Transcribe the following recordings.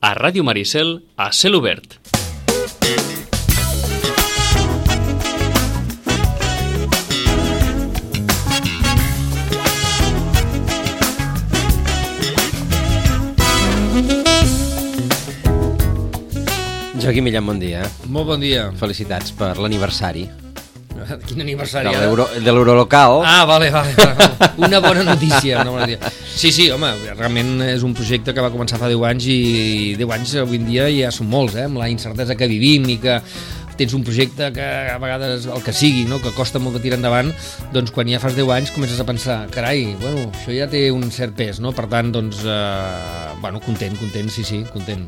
a Ràdio Maricel a cel obert. Joaquim Millan, bon dia. Molt bon dia. Felicitats per l'aniversari Quin aniversari? de l'euro- de l'Eurolocal. Ah, vale, vale, vale. Una bona notícia, una bona notícia. Sí, sí, home, realment és un projecte que va començar fa 10 anys i 10 anys avui en dia ja són molts, eh? Amb la incertesa que vivim i que tens un projecte que a vegades el que sigui, no? que costa molt de tirar endavant, doncs quan ja fas 10 anys comences a pensar, carai, bueno, això ja té un cert pes, no? Per tant, doncs, eh, bueno, content, content, sí, sí, content.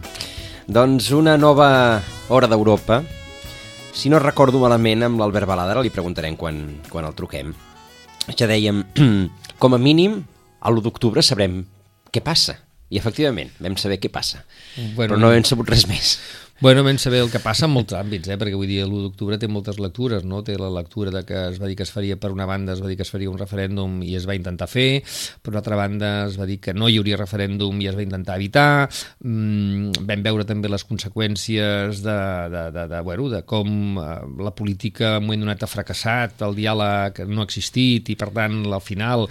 Doncs una nova hora d'Europa. Si no recordo malament, amb l'Albert Balada, ara li preguntarem quan, quan el truquem. Ja dèiem, com a mínim, a l'1 d'octubre sabrem què passa. I efectivament, vam saber què passa. Bueno, Però no hem sabut res més. Bueno, vam saber el que passa en molts àmbits, eh? perquè vull dir, l'1 d'octubre té moltes lectures, no? Té la lectura de que es va dir que es faria, per una banda es va dir que es faria un referèndum i es va intentar fer, per una altra banda es va dir que no hi hauria referèndum i es va intentar evitar, mm, vam veure també les conseqüències de, de, de, de, bueno, de com eh, la política en un moment donat ha fracassat, el diàleg no ha existit i per tant al final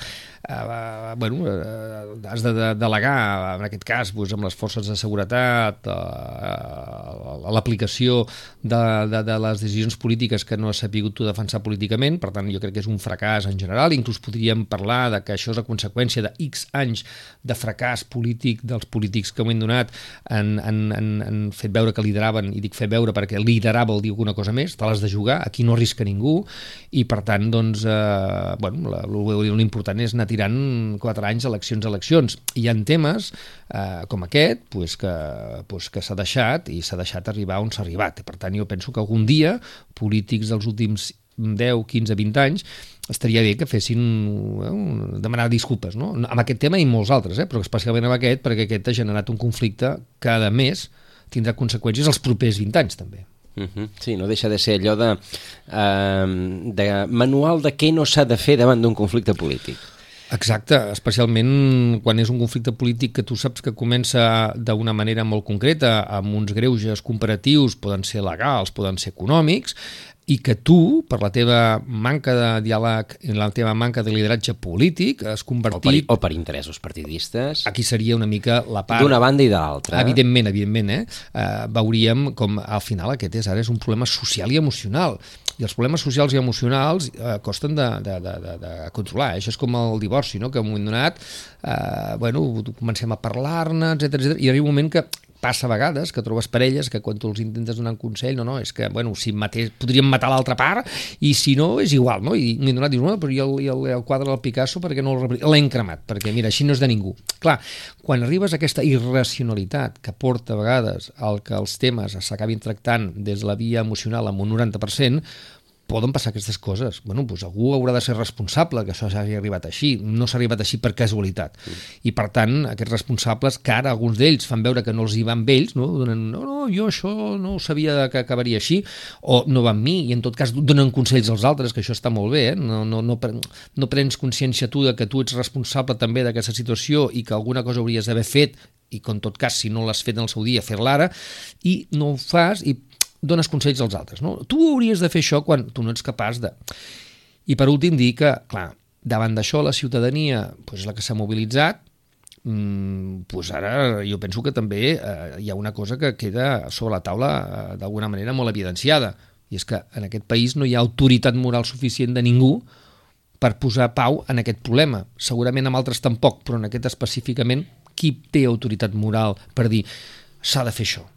eh, bueno, eh, has de, de delegar, en aquest cas, doncs, amb les forces de seguretat, eh, l'aplicació de, de, de les decisions polítiques que no has sapigut tu defensar políticament, per tant, jo crec que és un fracàs en general, inclús podríem parlar de que això és a conseqüència de X anys de fracàs polític dels polítics que ho han donat han, han, han, han fet veure que lideraven, i dic fer veure perquè liderar vol dir alguna cosa més, te l'has de jugar, aquí no arrisca ningú, i per tant, doncs, eh, bueno, la- l'important és anar tirant quatre anys eleccions a eleccions. I hi ha temes eh, com aquest pues, que, pues, que s'ha deixat i s'ha deixat arribar on s'ha arribat. Per tant, jo penso que algun dia polítics dels últims 10, 15, 20 anys estaria bé que fessin eh, demanar disculpes, no? Amb aquest tema i molts altres, eh? però especialment amb aquest, perquè aquest ha generat un conflicte que, a més, tindrà conseqüències els propers 20 anys, també. Uh -huh. Sí, no deixa de ser allò de, uh, de manual de què no s'ha de fer davant d'un conflicte polític. Exacte, especialment quan és un conflicte polític que tu saps que comença d'una manera molt concreta, amb uns greuges comparatius, poden ser legals, poden ser econòmics, i que tu, per la teva manca de diàleg i la teva manca de lideratge polític, has O per, convertit... o per interessos partidistes, Aquí seria una mica la part... d'una banda i de l'altra. Evidentment, evidentment, eh? eh? Veuríem com al final aquest és ara és un problema social i emocional. I els problemes socials i emocionals eh, costen de, de, de, de, de controlar. Això és com el divorci, no? que en un moment donat eh, bueno, comencem a parlar-ne, etc etc. i arriba un moment que passa a vegades que trobes parelles que quan tu els intentes donar un consell, no, no, és que, bueno, si matés, podríem matar l'altra part i si no, és igual, no? I m'he donat, dius, no, però i el, i el, el quadre del Picasso perquè no l'hem cremat, perquè mira, així no és de ningú. Clar, quan arribes a aquesta irracionalitat que porta a vegades al que els temes s'acabin tractant des de la via emocional amb un 90%, poden passar aquestes coses. Bueno, doncs algú haurà de ser responsable que això s'hagi arribat així. No s'ha arribat així per casualitat. I, per tant, aquests responsables, que ara alguns d'ells fan veure que no els hi va amb ells, no? Donen, no, no, jo això no ho sabia que acabaria així, o no va amb mi, i en tot cas donen consells als altres, que això està molt bé, eh? no, no, no, pre- no prens consciència tu de que tu ets responsable també d'aquesta situació i que alguna cosa hauries d'haver fet i que en tot cas, si no l'has fet en el seu dia, fer-la ara, i no ho fas i dones consells als altres. No? Tu hauries de fer això quan tu no ets capaç de... I per últim dir que, clar, davant d'això la ciutadania pues, és la que s'ha mobilitzat, mm, pues ara jo penso que també eh, hi ha una cosa que queda sobre la taula eh, d'alguna manera molt evidenciada, i és que en aquest país no hi ha autoritat moral suficient de ningú per posar pau en aquest problema. Segurament amb altres tampoc, però en aquest específicament, qui té autoritat moral per dir s'ha de fer això?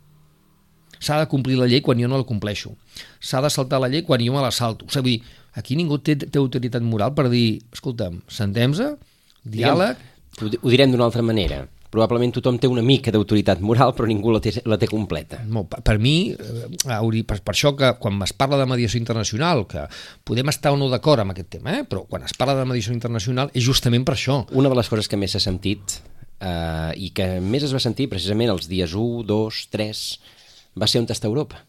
S'ha de complir la llei quan jo no la compleixo. S'ha de saltar la llei quan jo me la salto. O sigui, aquí ningú té, té autoritat moral per dir, escolta'm, sentem-se, diàleg... Ho, di- ho direm d'una altra manera. Probablement tothom té una mica d'autoritat moral, però ningú la té, la té completa. No, per, per mi, eh, per, per això que quan es parla de mediació internacional, que podem estar o no d'acord amb aquest tema, eh? però quan es parla de mediació internacional és justament per això. Una de les coses que més s'ha sentit eh, i que més es va sentir precisament els dies 1, 2, 3, va ser on està Europa.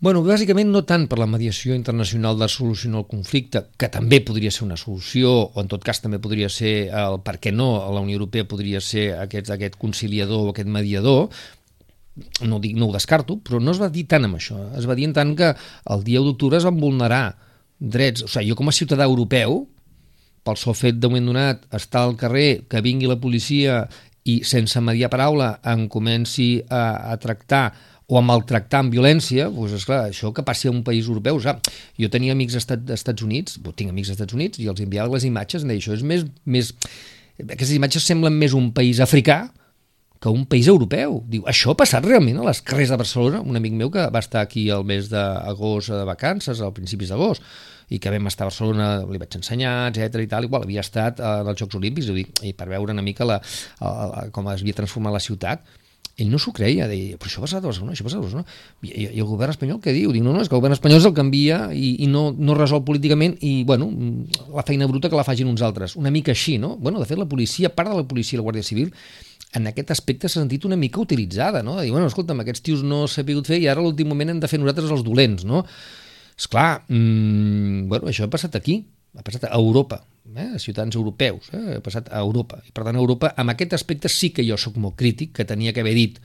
Bueno, bàsicament no tant per la mediació internacional de solucionar el conflicte, que també podria ser una solució, o en tot cas també podria ser, el per què no, la Unió Europea podria ser aquest, aquest conciliador o aquest mediador, no, dic, no ho descarto, però no es va dir tant amb això. Es va dir en tant que el dia d'octubre es van vulnerar drets. O sigui, jo com a ciutadà europeu, pel sol fet de moment donat estar al carrer, que vingui la policia i sense mediar paraula em comenci a, a tractar o a maltractar amb violència, doncs esclar, això que passi a un país europeu, sap? Jo tenia amics Estat, Estats Units, tinc amics als Estats Units, i els enviava les imatges, deia, això és més, més... Aquestes imatges semblen més un país africà que un país europeu. Diu, això ha passat realment a les carrers de Barcelona? Un amic meu que va estar aquí el mes d'agost de vacances, al principis d'agost, i que vam estar a Barcelona, li vaig ensenyar, etc i tal, igual havia estat als Jocs Olímpics, i, i per veure una mica la, la, la, com es havia transformat la ciutat, ell no s'ho creia, deia, però això passat a Barcelona, això ha passat a Barcelona. I, i, el govern espanyol què diu? Diu, no, no, és que el govern espanyol és el que envia i, i no, no resol políticament i, bueno, la feina bruta que la facin uns altres. Una mica així, no? Bueno, de fet, la policia, part de la policia i la Guàrdia Civil, en aquest aspecte s'ha sentit una mica utilitzada, no? De dir, bueno, escolta'm, aquests tios no s'ha pogut fer i ara l'últim moment hem de fer nosaltres els dolents, no? Esclar, mmm, bueno, això ha passat aquí, ha passat a Europa, eh, a ciutadans europeus, eh, ha passat a Europa. I per tant, a Europa, amb aquest aspecte sí que jo sóc molt crític, que tenia que haver dit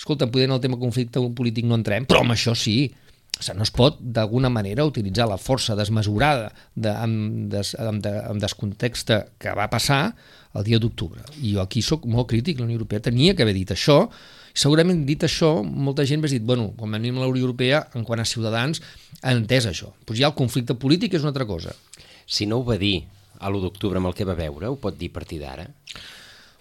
escolta, poder en el tema conflicte polític no entrem, però amb això sí. O sigui, no es pot, d'alguna manera, utilitzar la força desmesurada de, amb, des, amb, de, amb descontexte que va passar el dia d'octubre. I jo aquí sóc molt crític, la Unió Europea tenia que haver dit això, segurament dit això, molta gent va dir, bueno, venim a la Unió Europea, en quant a ciutadans, ha entès això. Pues ja el conflicte polític és una altra cosa. Si no ho va dir a l'1 d'octubre amb el que va veure, ho pot dir a partir d'ara?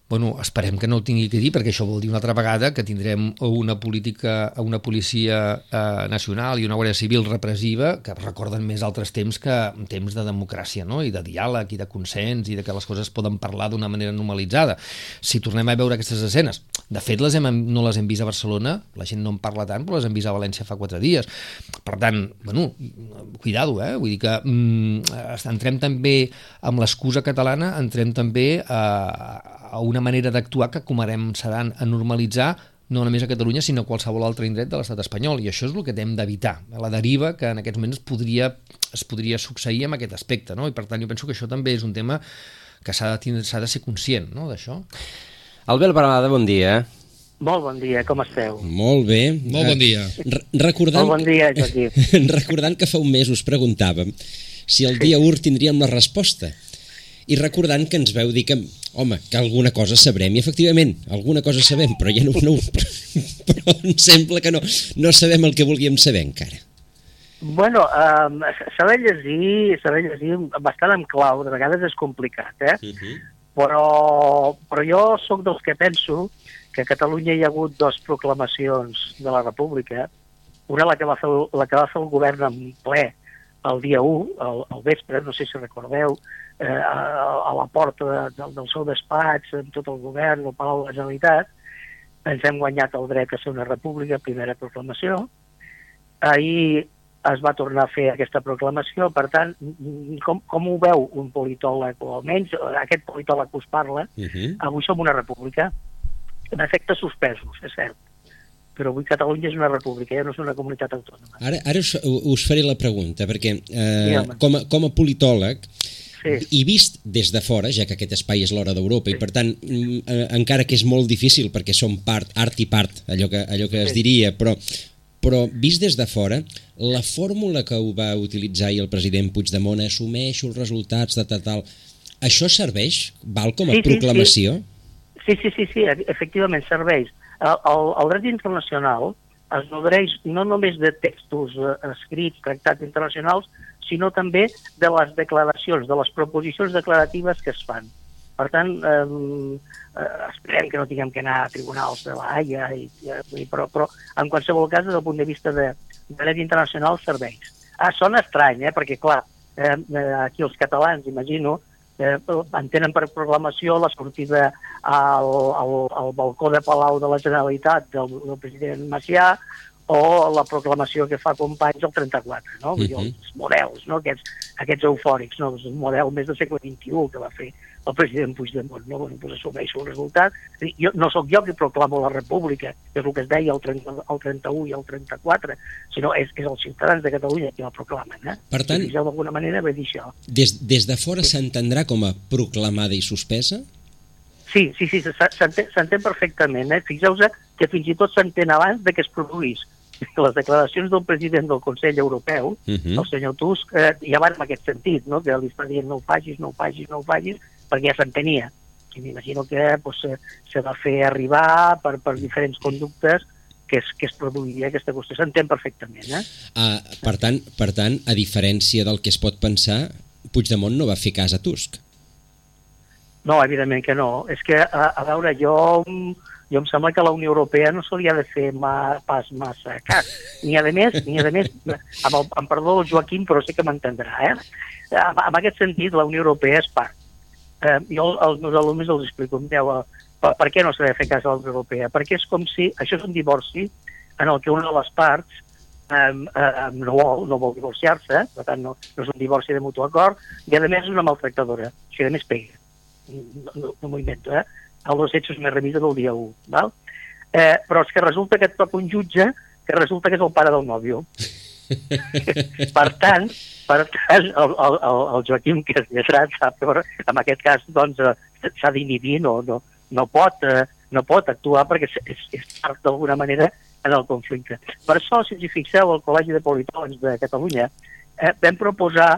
Bueno, esperem que no ho tingui que dir, perquè això vol dir una altra vegada que tindrem una política, una policia eh, nacional i una Guàrdia Civil repressiva que recorden més altres temps que temps de democràcia, no? i de diàleg, i de consens, i de que les coses poden parlar d'una manera normalitzada. Si tornem a veure aquestes escenes, de fet les hem, no les hem vist a Barcelona, la gent no en parla tant, però les hem vist a València fa quatre dies. Per tant, bueno, cuidado, eh? vull dir que mm, entrem també amb l'excusa catalana, entrem també a, a una manera d'actuar que començarem seran a normalitzar no només a Catalunya, sinó a qualsevol altre indret de l'estat espanyol, i això és el que hem d'evitar, la deriva que en aquests moments podria, es podria succeir amb aquest aspecte, no? i per tant jo penso que això també és un tema que s'ha de, de ser conscient no? d'això. Albert Barada, bon dia. Molt bon dia, com esteu? Molt bé. Molt bon dia. Re recordant, Molt bon dia, Joaquim. recordant que fa un mes us preguntàvem si el dia UR tindríem la resposta i recordant que ens veu dir que, home, que alguna cosa sabrem, i efectivament, alguna cosa sabem, però ja no, no però em sembla que no, no sabem el que volíem saber encara. Bueno, um, saber llegir, saber llegir bastant en clau, de vegades és complicat, eh? Uh -huh. però, però jo sóc dels que penso que a Catalunya hi ha hagut dues proclamacions de la República, una la que va fer, la que va fer el govern en ple el dia 1, al, al vespre, no sé si recordeu, eh, a, a la porta de, de, del seu despatx, amb tot el govern, el Palau de la Generalitat, ens hem guanyat el dret a ser una república, primera proclamació. Ahir es va tornar a fer aquesta proclamació, per tant, com, com ho veu un politòleg, o almenys aquest politòleg que us parla, uh -huh. avui som una república, en efectes suspesos, és cert, però avui Catalunya és una república, ja no és una comunitat autònoma. Ara, ara us, us faré la pregunta, perquè eh, com, a, com a politòleg, sí. i vist des de fora, ja que aquest espai és l'hora d'Europa, sí. i per tant, mm, eh, encara que és molt difícil, perquè som part, art i part, allò que, allò que sí. es diria, però, però vist des de fora, la fórmula que ho va utilitzar i el president Puigdemont assumeix els resultats de tal, tal, això serveix? Val com a sí, proclamació? Sí, sí, sí, sí, sí efectivament serveix. El, el, el dret internacional es nodreix no només de textos eh, escrits, tractats internacionals, sinó també de les declaracions, de les proposicions declaratives que es fan. Per tant, eh, esperem que no tinguem que anar a tribunals de la Haia, i, i, però, però en qualsevol cas, des del punt de vista de, de dret internacional, serveix. Ah, sona estrany, eh, perquè, clar, eh, aquí els catalans, imagino, eh, entenen per proclamació la sortida al, al, al balcó de Palau de la Generalitat del, del president Macià o la proclamació que fa Companys el 34, no? Uh -huh. els models, no? aquests, aquests eufòrics, no? un model més del segle XXI que va fer el president Puigdemont, no? Bueno, pues assumeixo el resultat. Jo, no sóc jo qui proclamo la república, que és el que es deia el, 30, el 31 i el 34, sinó és, és els ciutadans de Catalunya qui la proclamen. Eh? Per tant, si d'alguna manera ve dir això. Des, des de fora s'entendrà com a proclamada i suspesa? Sí, sí, sí, s'entén perfectament. Eh? Fixeu-vos que fins i tot s'entén abans de que es produís les declaracions del president del Consell Europeu, uh -huh. el senyor Tusk, eh, ja van en aquest sentit, no? que li està dient no ho facis, no ho facis, no ho facis, perquè ja s'entenia. I m'imagino que pues, se, se va fer arribar per, per diferents conductes que es, que es produiria aquesta qüestió. S'entén perfectament. Eh? Uh, per, tant, per tant, a diferència del que es pot pensar, Puigdemont no va fer cas a Tusk. No, evidentment que no. És que, a, a veure, jo, jo em sembla que la Unió Europea no se li ha de fer ma, pas massa cas. Ni a més, ni a més, amb, el, amb perdó Joaquim, però sé que m'entendrà, eh? En, en aquest sentit, la Unió Europea és part eh, jo als meus alumnes els explico, mireu, eh, per, per què no s'ha de fer cas a la Unió Europea? Perquè és com si, això és un divorci en el que una de les parts eh, eh, no vol, no vol divorciar-se, per tant no, no és un divorci de mutu acord, i a més és una maltractadora, això a més pega. No, no, no m'ho invento, eh? A los hechos me remisa del dia 1, val? Eh, però és que resulta que et toca un jutge que resulta que és el pare del nòvio. per tant, per tant, el, el, el Joaquim, que és lletrat, sap que en aquest cas doncs, eh, s'ha d'inhibir, no, no, no, pot, eh, no pot actuar perquè és, és part d'alguna manera en el conflicte. Per això, si us fixeu, al Col·legi de Politòlegs de Catalunya eh, vam proposar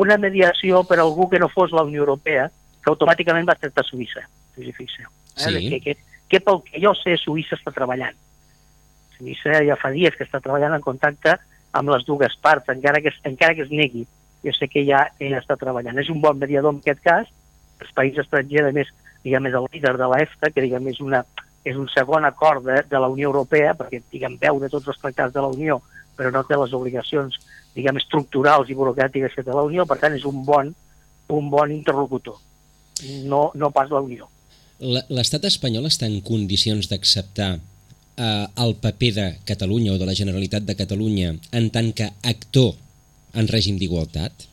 una mediació per a algú que no fos la Unió Europea, que automàticament va tractar Suïssa, si us fixeu. Eh? Sí. Que, que, que pel que jo sé, Suïssa està treballant. Suïssa ja fa dies que està treballant en contacte amb les dues parts, encara que, encara que es negui. Jo sé que ja ell està treballant. És un bon mediador en aquest cas. Els països estrangers, a més, diguem, és el líder de l'EFTA, que diguem, és, una, és un segon acord de, de la Unió Europea, perquè diguem, veu de tots els tractats de la Unió, però no té les obligacions diguem, estructurals i burocràtiques que té la Unió, per tant és un bon, un bon interlocutor, no, no pas la Unió. L'estat espanyol està en condicions d'acceptar eh, el paper de Catalunya o de la Generalitat de Catalunya en tant que actor en règim d'igualtat?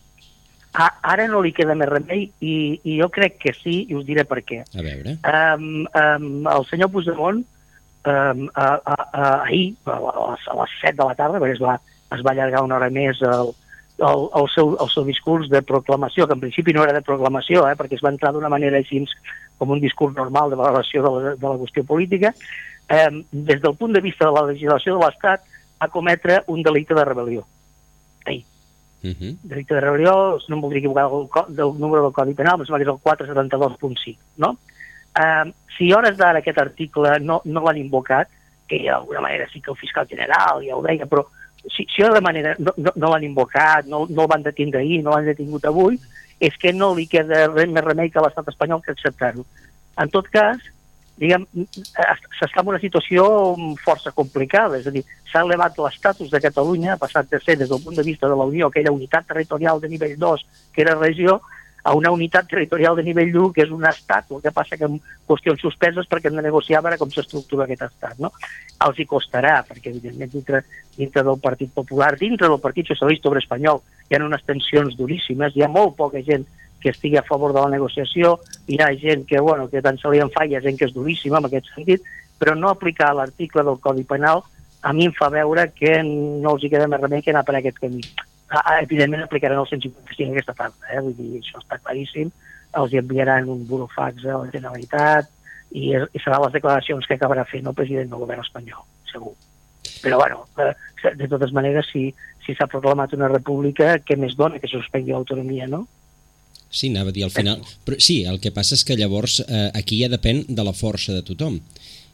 Ara no li queda més remei i, i jo crec que sí, i us diré per què. A veure. Um, um, el senyor Puigdemont um, a, a, a, ahir, a les, a les 7 de la tarda, perquè es va, es va allargar una hora més el, el, el, seu, el seu discurs de proclamació, que en principi no era de proclamació, eh, perquè es va entrar d'una manera així com un discurs normal de valoració de la, de la qüestió política, eh, des del punt de vista de la legislació de l'Estat, a cometre un delicte de rebel·lió. Ei. Uh -huh. Delicte de rebel·lió, no em voldria equivocar del, del número del Codi Penal, però sembla que és el 472.5, no? Eh, si hores d'ara aquest article no, no l'han invocat, que d'alguna manera sí que el fiscal general ja ho deia, però si, si de manera no, no, no l'han invocat, no, no el van detindre ahir, no l'han detingut avui, és que no li queda res més remei que l'estat espanyol que acceptar-ho. En tot cas, diguem, s'està en una situació força complicada, és a dir, s'ha elevat l'estatus de Catalunya, ha passat de ser des del punt de vista de la Unió, aquella unitat territorial de nivell 2, que era regió, a una unitat territorial de nivell 1, que és un estat, el que passa que amb qüestions suspeses perquè hem de negociar veure com s'estructura aquest estat. No? Els hi costarà, perquè evidentment dintre, dintre del Partit Popular, dintre del Partit Socialista Obrer Espanyol, hi ha unes tensions duríssimes, hi ha molt poca gent que estigui a favor de la negociació, hi ha gent que, bueno, que tant se li en fa, hi ha gent que és duríssima en aquest sentit, però no aplicar l'article del Codi Penal a mi em fa veure que no els hi queda més remei que anar per aquest camí. Ah evidentment aplicaran el 155 aquesta tarda, eh? vull dir, això està claríssim, els enviaran un burofax a la Generalitat i, i seran les declaracions que acabarà fent el president del govern espanyol, segur. Però, bueno, eh, de totes maneres, si si s'ha proclamat una república, què més dona que suspengui l'autonomia, no? Sí, anava a dir al final. Però sí, el que passa és que llavors eh, aquí ja depèn de la força de tothom.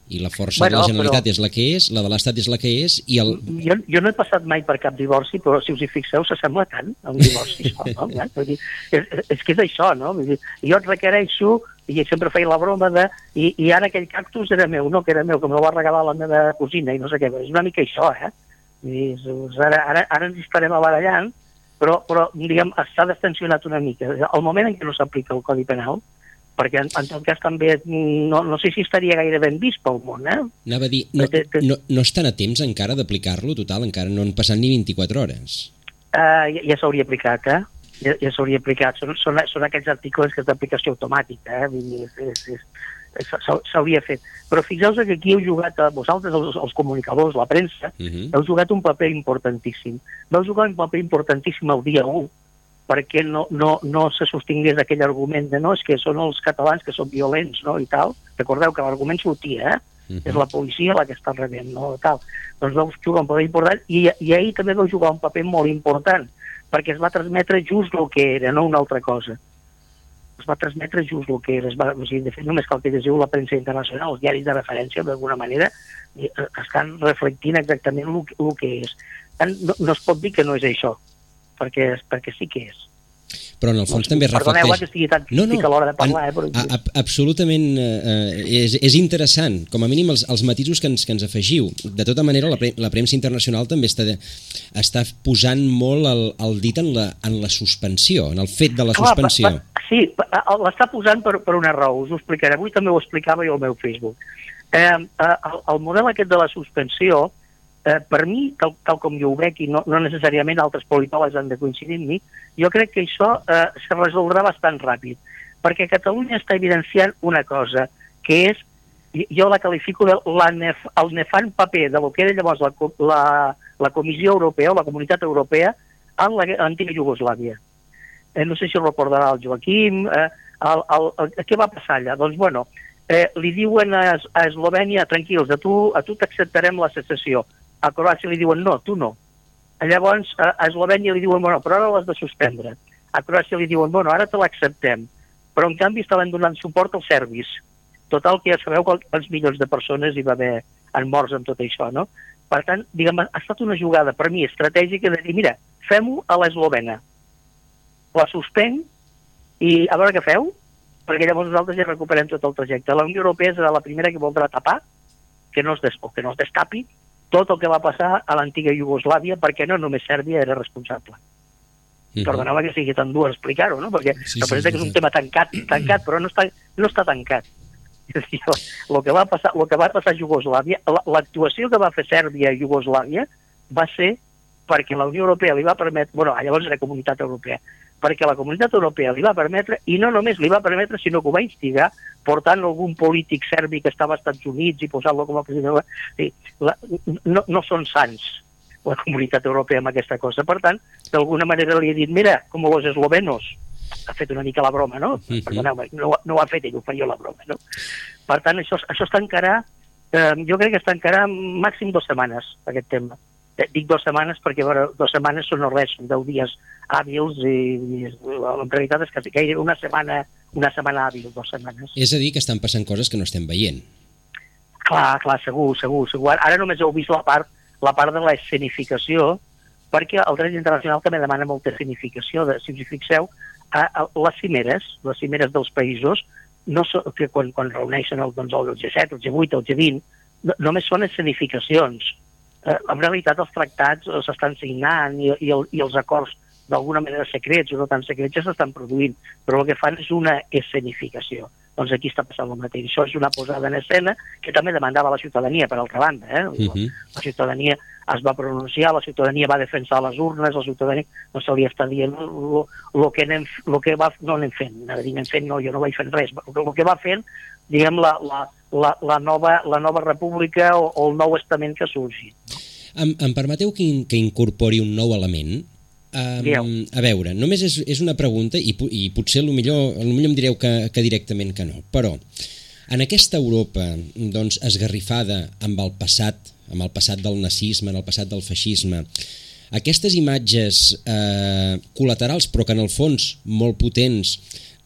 I la força bueno, de la Generalitat però... és la que és, la de l'Estat és la que és, i el... Jo, jo no he passat mai per cap divorci, però si us hi fixeu, s'assembla tant a un divorci, no? Vull dir, és, és que és això, no? Vull dir, jo et requereixo, i sempre feia la broma de... I, i ara aquell cactus era meu, no que era meu, que me va regalar la meva cosina, i no sé què, és una mica això, eh? Vull dir, ara, ara, ara ens estarem barallant, però, però diguem, està destensionat una mica. El moment en què no s'aplica el Codi Penal, perquè en, en tot cas també no, no sé si estaria gaire ben vist pel món, eh? Anava a dir, no, no, no estan a temps encara d'aplicar-lo, total, encara no han passat ni 24 hores. Uh, ja ja s'hauria aplicat, eh? Ja, ja s'hauria aplicat. Són, són, són aquells articles que és d'aplicació automàtica, eh? S'hauria fet. Però fixeu que aquí heu jugat, a vosaltres, els, els comunicadors, la premsa, uh mhm. -huh. heu jugat un paper importantíssim. Vau jugar un paper importantíssim el dia 1, perquè no, no, no se sostingués aquell argument de no, és que són els catalans que són violents, no?, i tal. Recordeu que l'argument sortia, eh? Uh -huh. És la policia la que està rebent, no?, tal. Doncs vau jugar un paper important i, i ahir també vau jugar un paper molt important, perquè es va transmetre just el que era, no una altra cosa. Es va transmetre just el que era. Es va, o sigui, de fet, només cal que llegiu la premsa internacional, els diaris de referència, d'alguna manera, eh, estan reflectint exactament el, el que és. No, no es pot dir que no és això perquè, perquè sí que és però en el fons no, també reflecteix... Perdoneu que estigui tan no, no, a l'hora de parlar, en, eh? Però... A, a, absolutament eh, és, és interessant, com a mínim els, els matisos que ens, que ens afegiu. De tota manera, la, pre, la premsa internacional també està, està posant molt el, el dit en la, en la suspensió, en el fet de la Clar, suspensió. Pa, pa, sí, l'està posant per, per una raó, us ho explicaré. Avui també ho explicava jo al meu Facebook. Eh, eh el, el model aquest de la suspensió, eh, per mi, tal, tal com jo ho veig, i no, no necessàriament altres politòlegs han de coincidir amb mi, jo crec que això eh, se resoldrà bastant ràpid, perquè Catalunya està evidenciant una cosa, que és, jo la qualifico de la nef, el nefant paper de lo que era llavors la, la, la Comissió Europea o la Comunitat Europea en l'antiga Iugoslàvia. Eh, no sé si ho recordarà el Joaquim, eh, el, el, el, què va passar allà? Doncs, bueno, eh, li diuen a, a Eslovènia, tranquils, a tu a tu t'acceptarem la secessió a Croàcia li diuen no, tu no. Llavors a, Eslovènia li diuen, bueno, però ara l'has de suspendre. A Croàcia li diuen, bueno, ara te l'acceptem. Però en canvi estaven donant suport als serbis. Total, que ja sabeu quants milions de persones hi va haver en morts amb tot això, no? Per tant, diguem, ha estat una jugada per mi estratègica de dir, mira, fem-ho a l'eslovena. La suspenc i a veure què feu, perquè llavors nosaltres ja recuperem tot el trajecte. La Unió Europea serà la primera que voldrà tapar, que no es, des, que no es destapi, tot el que va passar a l'antiga Iugoslàvia perquè no només Sèrbia era responsable. Uh -huh. Perdoneu que sigui tan dur explicar-ho, no? perquè sí, representa sí, sí, que és un tema tancat, tancat però no està, no està tancat. És dir, el que va passar, el que va passar a Iugoslàvia, l'actuació que va fer Sèrbia a Iugoslàvia va ser perquè la Unió Europea li va permetre, bueno, llavors era Comunitat Europea, perquè la Comunitat Europea li va permetre, i no només li va permetre, sinó que ho va instigar, portant algun polític serbi que estava als Estats Units i posant-lo com a president. Sí, la, no, no són sants la Comunitat Europea amb aquesta cosa. Per tant, d'alguna manera li ha dit, mira, com els eslovenos, ha fet una mica la broma, no? Uh -huh. Perdoneu, no, no ho ha fet ell, ho faria la broma, no? Per tant, això, això està encara, eh, jo crec que està encara màxim dues setmanes, aquest tema. Eh, dic dues setmanes perquè bueno, dues setmanes són no res, són deu dies hàbils i, i en realitat és que gairebé una setmana, una setmana hàbil, dues setmanes. És a dir, que estan passant coses que no estem veient. Clar, clar, segur, segur, segur. Ara només heu vist la part, la part de l'escenificació, perquè el dret internacional també demana molta escenificació. De, si us fixeu, a, a, les cimeres, les cimeres dels països, no so, que quan, quan reuneixen el, doncs, el G7, el G8, el G20, no, només són escenificacions eh, en realitat els tractats s'estan signant i, i, el, i els acords d'alguna manera secrets o no tan secrets ja s'estan produint, però el que fan és una escenificació. Doncs aquí està passant el mateix. Això és una posada en escena que també demandava la ciutadania, per altra banda. Eh? Uh -huh. La ciutadania es va pronunciar, la ciutadania va defensar les urnes, la ciutadania no se li està dient el que, anem, lo que va... No anem fent, anem fent, no, jo no vaig fent res. El que va fent, diguem, la, la, la, la, nova, la nova república o, o el nou estament que surgi. Em, em permeteu que, in, que incorpori un nou element? Um, a veure, només és, és una pregunta i, i potser el millor, el millor em direu que, que directament que no, però en aquesta Europa doncs, esgarrifada amb el passat, amb el passat del nazisme, en el passat del feixisme, aquestes imatges eh, col·laterals però que en el fons molt potents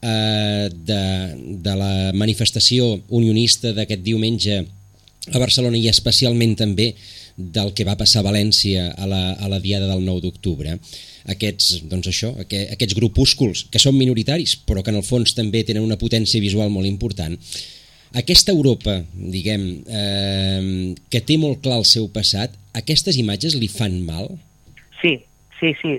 eh, de, de la manifestació unionista d'aquest diumenge a Barcelona i especialment també del que va passar a València a la, a la diada del 9 d'octubre aquests, doncs això, aquests grupúsculs que són minoritaris però que en el fons també tenen una potència visual molt important aquesta Europa, diguem, eh, que té molt clar el seu passat, aquestes imatges li fan mal? Sí, sí, sí,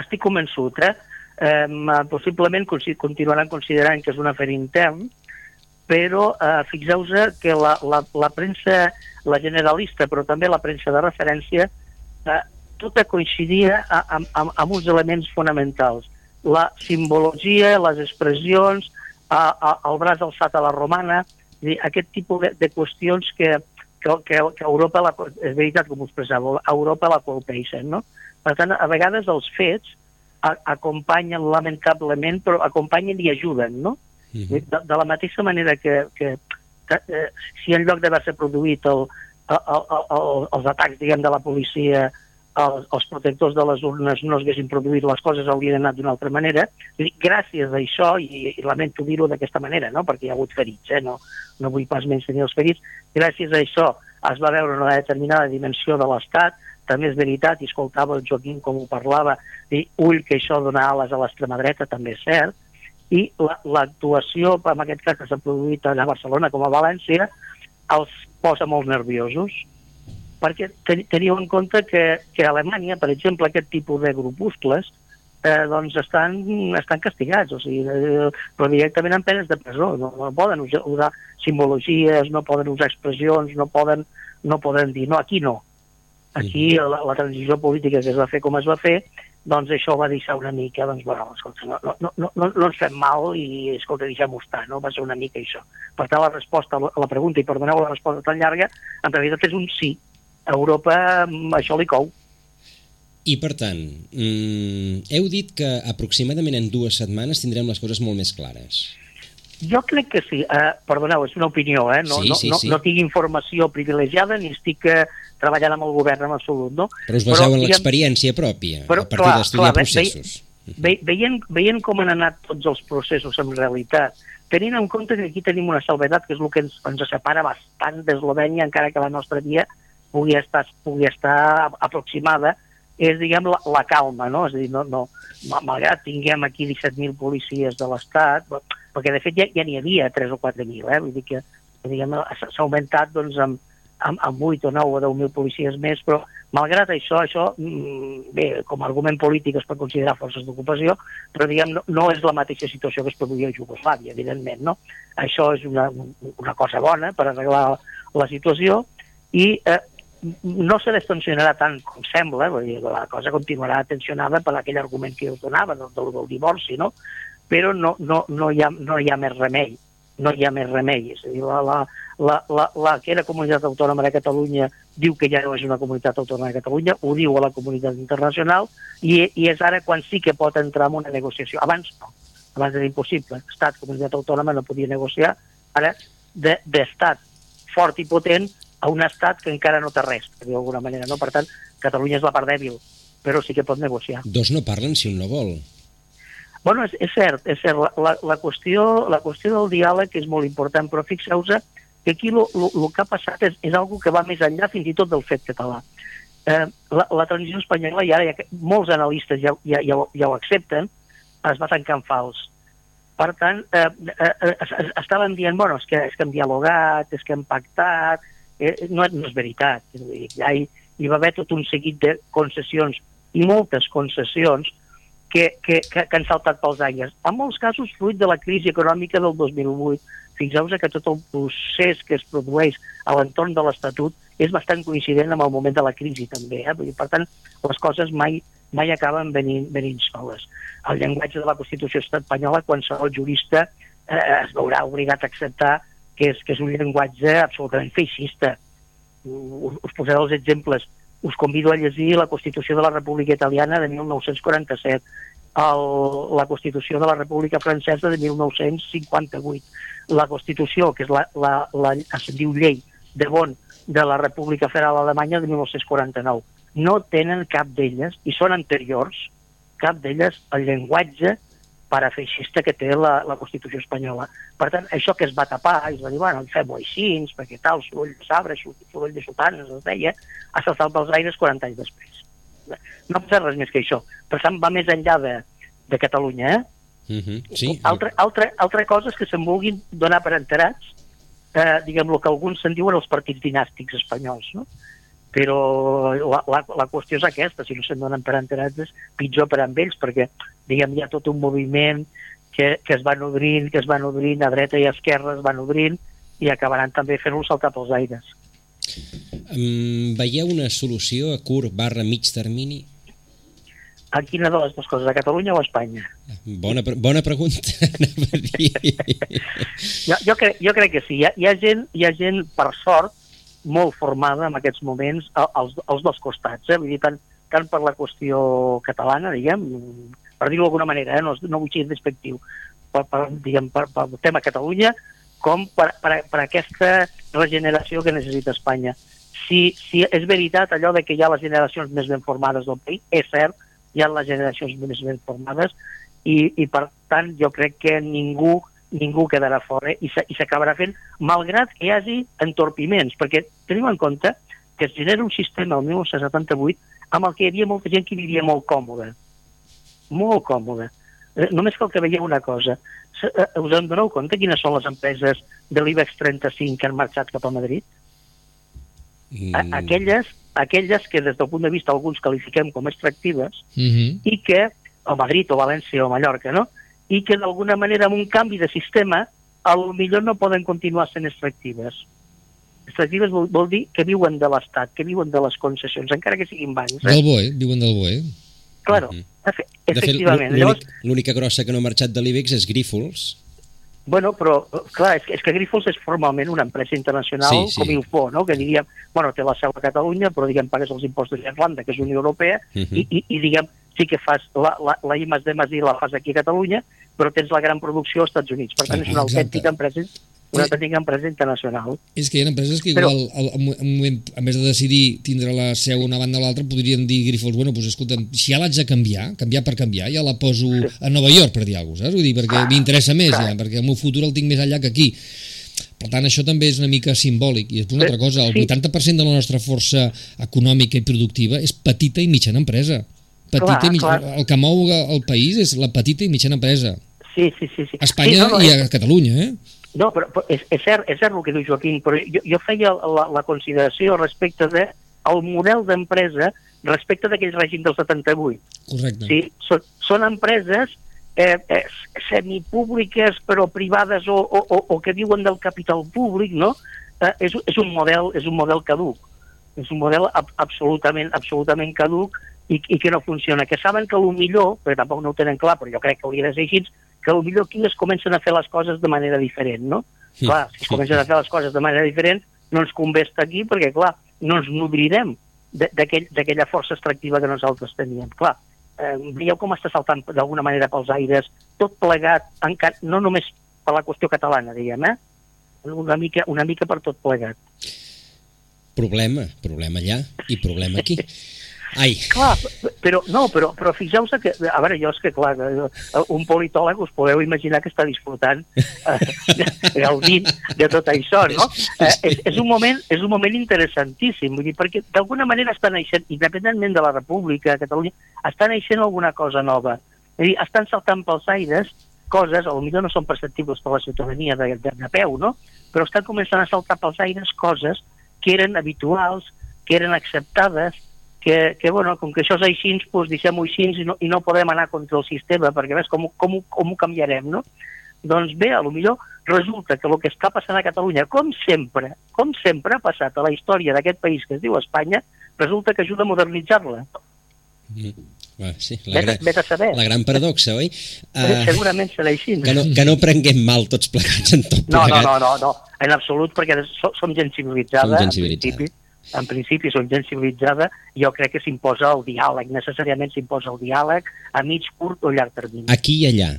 estic convençut, eh? Eh, possiblement continuaran considerant que és un afer intern, però eh, fixeu-vos que la, la, la premsa, la generalista, però també la premsa de referència, eh, tota coincidia amb, amb, amb uns elements fonamentals. La simbologia, les expressions, a, a, el braç alçat a la romana, dir, aquest tipus de, de qüestions que, que, que, Europa, la, és veritat com us expressava, Europa la colpeixen, no? Per tant, a vegades els fets a, acompanyen lamentablement, però acompanyen i ajuden, no? Uh mhm. -huh. de, de la mateixa manera que, que, que eh, si en lloc d'haver-se produït el, el, el, el, els atacs, diguem, de la policia els, els protectors de les urnes no haguessin produït les coses haurien anat d'una altra manera. Gràcies a això, i, i lamento dir-ho d'aquesta manera, no? perquè hi ha hagut ferits, eh? no, no vull pas menys tenir els ferits, gràcies a això es va veure una determinada dimensió de l'Estat, també és veritat, i escoltava el Joaquim com ho parlava, i ull que això dona ales a l'extrema dreta, també és cert, i l'actuació, la, en aquest cas que s'ha produït a Barcelona com a València, els posa molt nerviosos, perquè teniu en compte que, que a Alemanya, per exemple, aquest tipus de grupuscles eh, doncs estan, estan castigats, o sigui, eh, però directament amb penes de presó, no, no poden usar simbologies, no poden usar expressions, no poden, no poden dir, no, aquí no. Aquí la, la transició política que es va fer com es va fer, doncs això va deixar una mica, doncs, bueno, escolta, no, no, no, no, no ens fem mal i, escolta, deixem-ho estar, no? Va ser una mica això. Per tant, la resposta a la pregunta, i perdoneu la resposta tan llarga, en realitat és un sí, a Europa mm, això li cou. I per tant, mm, heu dit que aproximadament en dues setmanes tindrem les coses molt més clares. Jo crec que sí. Uh, perdoneu, és una opinió, eh? No, sí, sí, no, sí. no, no tinc informació privilegiada ni estic uh, treballant amb el govern en absolut, no? Però us baseu però, en l'experiència pròpia, però, a partir d'estudiar processos. Ve, veient, veient com han anat tots els processos en realitat, tenint en compte que aquí tenim una salvedat, que és el que ens, ens separa bastant d'Eslovènia, encara que la nostra via pugui estar, pugui estar aproximada, és, diguem, la, la calma, no? És a dir, no, no, malgrat tinguem aquí 17.000 policies de l'Estat, perquè de fet ja, ja n'hi havia 3 o 4.000, eh? Vull dir que s'ha augmentat doncs, amb, amb, amb 8 o 9 o 10.000 policies més, però malgrat això, això, mm, bé, com a argument polític es pot considerar forces d'ocupació, però diguem, no, no és la mateixa situació que es produïa a Jugoslàvia, evidentment, no? Això és una, una cosa bona per arreglar la situació i eh, no se destensionarà tant com sembla, vull dir, la cosa continuarà tensionada per aquell argument que us donava del, del, del divorci, no? però no, no, no, hi ha, no hi ha més remei, no hi ha més remei. És a dir, la, la, la, la, la que era comunitat autònoma de Catalunya diu que ja no és una comunitat autònoma de Catalunya, ho diu a la comunitat internacional, i, i és ara quan sí que pot entrar en una negociació. Abans no, abans era impossible. Estat, comunitat autònoma, no podia negociar. Ara, d'estat de, fort i potent, a un estat que encara no té res, per dir d'alguna manera. No? Per tant, Catalunya és la part dèbil, però sí que pot negociar. Dos no parlen si un no vol. Bueno, és, és cert, és cert. La, la, la, qüestió, la qüestió del diàleg és molt important, però fixeu-vos que aquí el que ha passat és, és algo que va més enllà fins i tot del fet català. Eh, la, la transició espanyola, i ara ja, molts analistes ja, ja, ja, ja ho accepten, es va tancar en fals. Per tant, eh, eh, eh, estaven dient, bueno, és que, és que hem dialogat, és que hem pactat, eh, no, no és veritat. Ja hi, hi va haver tot un seguit de concessions i moltes concessions que, que, que, que han saltat pels aires. En molts casos, fruit de la crisi econòmica del 2008. Fixeu-vos que tot el procés que es produeix a l'entorn de l'Estatut és bastant coincident amb el moment de la crisi, també. Eh? Per tant, les coses mai, mai acaben venint, venint soles. El llenguatge de la Constitució espanyola, qualsevol jurista eh, es veurà obligat a acceptar que és, que és un llenguatge absolutament feixista. Us, us posaré els exemples. Us convido a llegir la Constitució de la República Italiana de 1947, el, la Constitució de la República Francesa de 1958, la Constitució, que és la, la, la, es diu llei de Bonn de la República Federal Alemanya de 1949. No tenen cap d'elles, i són anteriors, cap d'elles el llenguatge parafeixista que té la, la Constitució espanyola. Per tant, això que es va tapar, es va dir, bueno, fem-ho així, perquè tal, soroll de sabre, soroll de sotanes, es deia, ha saltat pels aires 40 anys després. No passa res més que això. Per tant, va més enllà de, de Catalunya, eh? Uh -huh. sí. Altra, altra, altra cosa és que se'n vulguin donar per enterats, eh, diguem, el que alguns se'n diuen els partits dinàstics espanyols, no? Però la, la, la qüestió és aquesta, si no se'n donen per enterats és pitjor per amb ells, perquè diguem, hi ha tot un moviment que, que es va nodrint, que es va nodrint a dreta i a esquerra, es va nodrint i acabaran també fent-lo saltar pels aires. Um, veieu una solució a curt barra mig termini? A quina de les dues coses, a Catalunya o a Espanya? Bona, bona pregunta, anava a dir. jo, jo, crec, jo crec que sí. Hi ha, hi ha, gent, hi ha gent, per sort, molt formada en aquests moments als, als dos costats. Eh? Vull dir, tant, tant per la qüestió catalana, diguem, per dir-ho d'alguna manera, eh? no, no vull ser despectiu, per, per, diguem, per, per el tema Catalunya, com per, per, per aquesta regeneració que necessita Espanya. Si, si és veritat allò de que hi ha les generacions més ben formades del país, és cert, hi ha les generacions més ben formades i, i per tant jo crec que ningú ningú quedarà fora i s'acabarà fent, malgrat que hi hagi entorpiments, perquè tenim en compte que es genera un sistema el 1978 amb el que hi havia molta gent que vivia molt còmoda. Molt còmoda. Eh, només cal que veieu una cosa. Eh, us en doneu compte quines són les empreses de l'IBEX 35 que han marxat cap a Madrid? Mm. Aquelles, aquelles que des del punt de vista alguns qualifiquem com extractives mm -hmm. i que, o Madrid o València o Mallorca, no? I que d'alguna manera amb un canvi de sistema a lo millor no poden continuar sent extractives. Extractives vol, vol dir que viuen de l'Estat, que viuen de les concessions, encara que siguin bancs. Eh? Del BOE, viuen del BOE. Claro, mm -hmm. efectivament. L'única grossa que no ha marxat de l'IBEX és Grífols. Bueno, però, clar, és que, és que Grifols és formalment una empresa internacional sí, sí. com Info, no? que diríem, bueno, té la seu a Catalunya, però diguem, pagues els impostos d'Irlanda, que és Unió Europea, uh -huh. i, i, i diguem, sí que fas la, la, la I de I la fas aquí a Catalunya, però tens la gran producció als Estats Units. Per tant, és una exacte. autèntica empresa una autèntica empresa internacional. És que hi ha empreses que igual, Però, al, al moment, a més de decidir tindre la seu una banda o l'altra, podrien dir Grifols, bueno, doncs escolta'm, si ja l'haig de canviar, canviar per canviar, ja la poso sí. a Nova York, per dir alguna cosa, saps? Vull dir, perquè ah, m'interessa més, clar. ja, perquè el meu futur el tinc més allà que aquí. Per tant, això també és una mica simbòlic. I després una altra cosa, el 80% de la nostra força econòmica i productiva és petita i mitjana empresa. Petita clar, i mitjana, clar. El que mou el país és la petita i mitjana empresa. Sí, sí, sí. sí. A Espanya sí, no, no, i a Catalunya, eh? No, però, però és, és, cert, és cert el que diu Joaquim, però jo, jo feia la, la consideració respecte de el model d'empresa respecte d'aquell règim del 78. Correcte. Sí, són, són empreses eh, eh, semipúbliques però privades o, o, o, o que viuen del capital públic, no? Eh, és, és, un model, és un model caduc. És un model ab absolutament, absolutament caduc i, i que no funciona. Que saben que el millor, perquè tampoc no ho tenen clar, però jo crec que hauria de ser així, que potser aquí es comencen a fer les coses de manera diferent, no? Sí. Clar, si es comencen a fer les coses de manera diferent, no ens convé estar aquí perquè, clar, no ens nodrirem d'aquella aquell, força extractiva que nosaltres teníem. Clar, eh, veieu com està saltant d'alguna manera pels aires, tot plegat, encara, no només per la qüestió catalana, diguem, eh? Una mica, una mica per tot plegat. Problema, problema allà i problema aquí. Ai. Clar, però, no, però, però fixeu se que, a veure, jo és que, clar, un politòleg us podeu imaginar que està disfrutant, eh, gaudint de tot això, no? Eh, és, és, un moment, és un moment interessantíssim, vull dir, perquè d'alguna manera està naixent, independentment de la República, Catalunya, està naixent alguna cosa nova. És dir, estan saltant pels aires coses, o millor no són perceptibles per la ciutadania de, de, de peu, no? Però estan començant a saltar pels aires coses que eren habituals, que eren acceptades, que, que bueno, com que això és així, doncs deixem-ho així i no, i no podem anar contra el sistema, perquè ves com, com, com ho canviarem, no? Doncs bé, a lo millor resulta que el que està passant a Catalunya, com sempre, com sempre ha passat a la història d'aquest país que es diu Espanya, resulta que ajuda a modernitzar-la. Mm. Sí, la, gran, la gran paradoxa, oi? Uh, Segurament serà així. Que no, que no prenguem mal tots plegats en tot plegat. No, no, no, no, no en absolut, perquè som gent civilitzada, som gent civilitzada. en principi, en principi són gent civilitzada, jo crec que s'imposa el diàleg, necessàriament s'imposa el diàleg a mig, curt o llarg termini. Aquí i allà.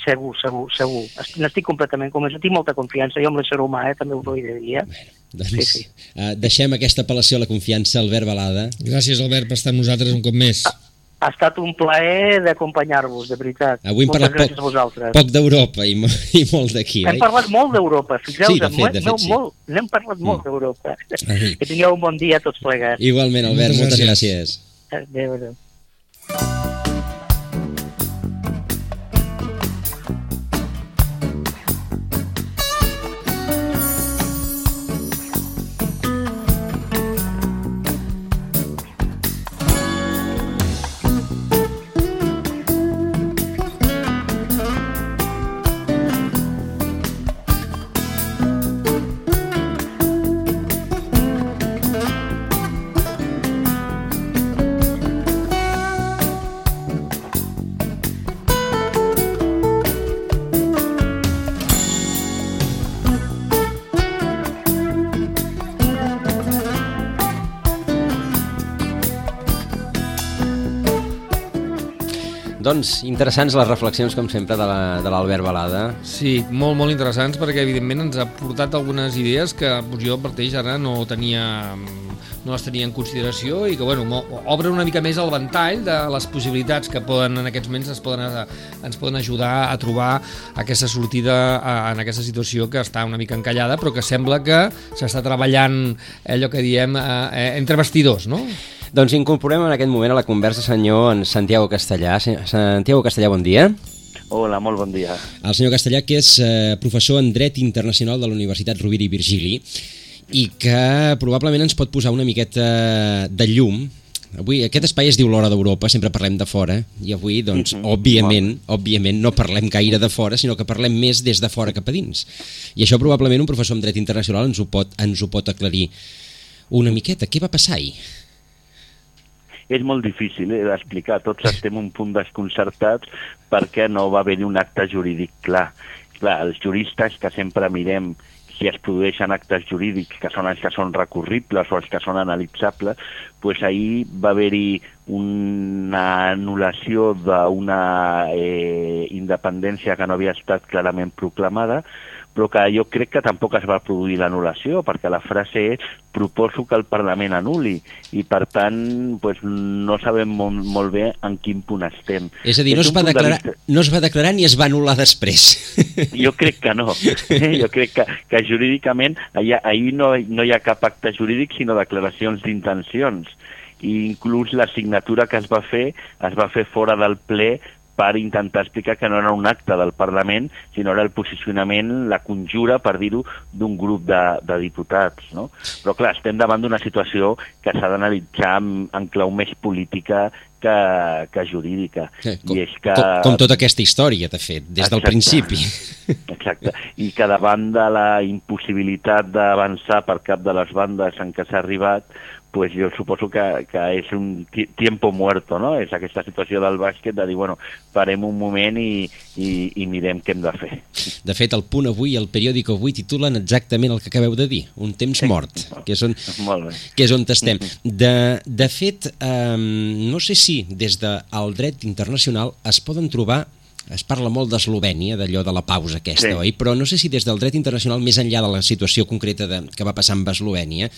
Segur, segur, segur. N'estic completament convençut, tinc molta confiança, jo amb l'ésser humà, eh, també ho vull dir. Eh? Doncs, sí, sí. Uh, deixem aquesta apel·lació a la confiança, Albert Balada. Gràcies, Albert, per estar amb nosaltres un cop més. Ah ha estat un plaer d'acompanyar-vos, de veritat. Avui hem parlat poc, poc d'Europa i, i molt d'aquí, oi? Hem parlat molt d'Europa, fixeu-vos, sí, de fet, de fet, no, sí. molt, n'hem parlat mm. molt d'Europa. Que tingueu un bon dia tots plegats. Igualment, Albert, moltes, moltes gràcies. gràcies. Adéu, adéu. Doncs interessants les reflexions, com sempre, de l'Albert la, Balada. Sí, molt, molt interessants, perquè evidentment ens ha portat algunes idees que doncs, jo parteix ara no tenia no les tenia en consideració i que bueno, obre una mica més el ventall de les possibilitats que poden en aquests moments ens poden, ens poden ajudar a trobar aquesta sortida en aquesta situació que està una mica encallada però que sembla que s'està treballant allò que diem eh, entre vestidors, no? Doncs incorporem en aquest moment a la conversa senyor en Santiago Castellà. Santiago Castellà, bon dia. Hola, molt bon dia. El senyor Castellà, que és eh, professor en Dret Internacional de la Universitat Rovira i Virgili i que probablement ens pot posar una miqueta de llum Avui aquest espai es diu l'Hora d'Europa, sempre parlem de fora, i avui, doncs, mm -hmm. òbviament, òbviament no parlem gaire de fora, sinó que parlem més des de fora cap a dins. I això probablement un professor en dret internacional ens ho pot, ens ho pot aclarir una miqueta. Què va passar ahir? És molt difícil eh, d'explicar. Tots estem un punt desconcertats perquè no va haver-hi un acte jurídic clar. Clar, els juristes que sempre mirem si es produeixen actes jurídics que són els que són recurribles o els que són analitzables, doncs ahir va haver-hi una anul·lació d'una eh, independència que no havia estat clarament proclamada, però que jo crec que tampoc es va produir l'anul·lació, perquè la frase és proposo que el Parlament anuli, i per tant pues, no sabem molt, molt bé en quin punt estem. És a dir, no es, va declarar, de vista... no es va declarar ni es va anul·lar després. Jo crec que no. Jo crec que, que jurídicament allà, ahir no, no hi ha cap acte jurídic, sinó declaracions d'intencions i inclús la signatura que es va fer es va fer fora del ple per intentar explicar que no era un acte del Parlament, sinó era el posicionament, la conjura, per dir-ho, d'un grup de, de diputats. No? Però clar, estem davant d'una situació que s'ha d'analitzar en, en clau més política que, que jurídica. Sí, com, I és que... com, com tota aquesta història, de fet, des Exacte. del principi. Exacte. I que davant de la impossibilitat d'avançar per cap de les bandes en què s'ha arribat, pues jo suposo que, que és un tiempo muerto, no? És aquesta situació del bàsquet de dir, bueno, parem un moment i, i, i mirem què hem de fer. De fet, el punt avui, el periòdic avui, titulen exactament el que acabeu de dir, un temps mort, que és on, que és on estem. De, de fet, eh, no sé si des del dret internacional es poden trobar es parla molt d'Eslovènia, d'allò de la pausa aquesta, sí. oi? Però no sé si des del dret internacional, més enllà de la situació concreta de, que va passar amb Eslovènia,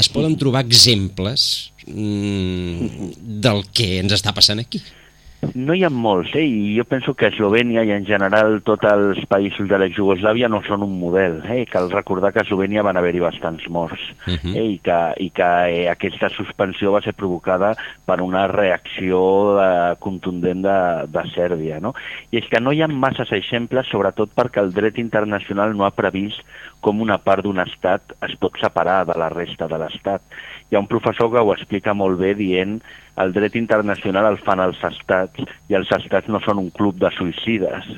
es poden trobar exemples mm, del que ens està passant aquí. No hi ha molts, eh? i jo penso que Eslovènia i en general tots els països de la Jugoslàvia no són un model. Eh? Cal recordar que a Eslovènia van haver-hi bastants morts uh -huh. eh? i que, i que eh, aquesta suspensió va ser provocada per una reacció eh, contundent de, de Sèrbia. No? I és que no hi ha masses exemples, sobretot perquè el dret internacional no ha previst com una part d'un estat es pot separar de la resta de l'estat. Hi ha un professor que ho explica molt bé dient el dret internacional el fan els estats i els estats no són un club de suïcides.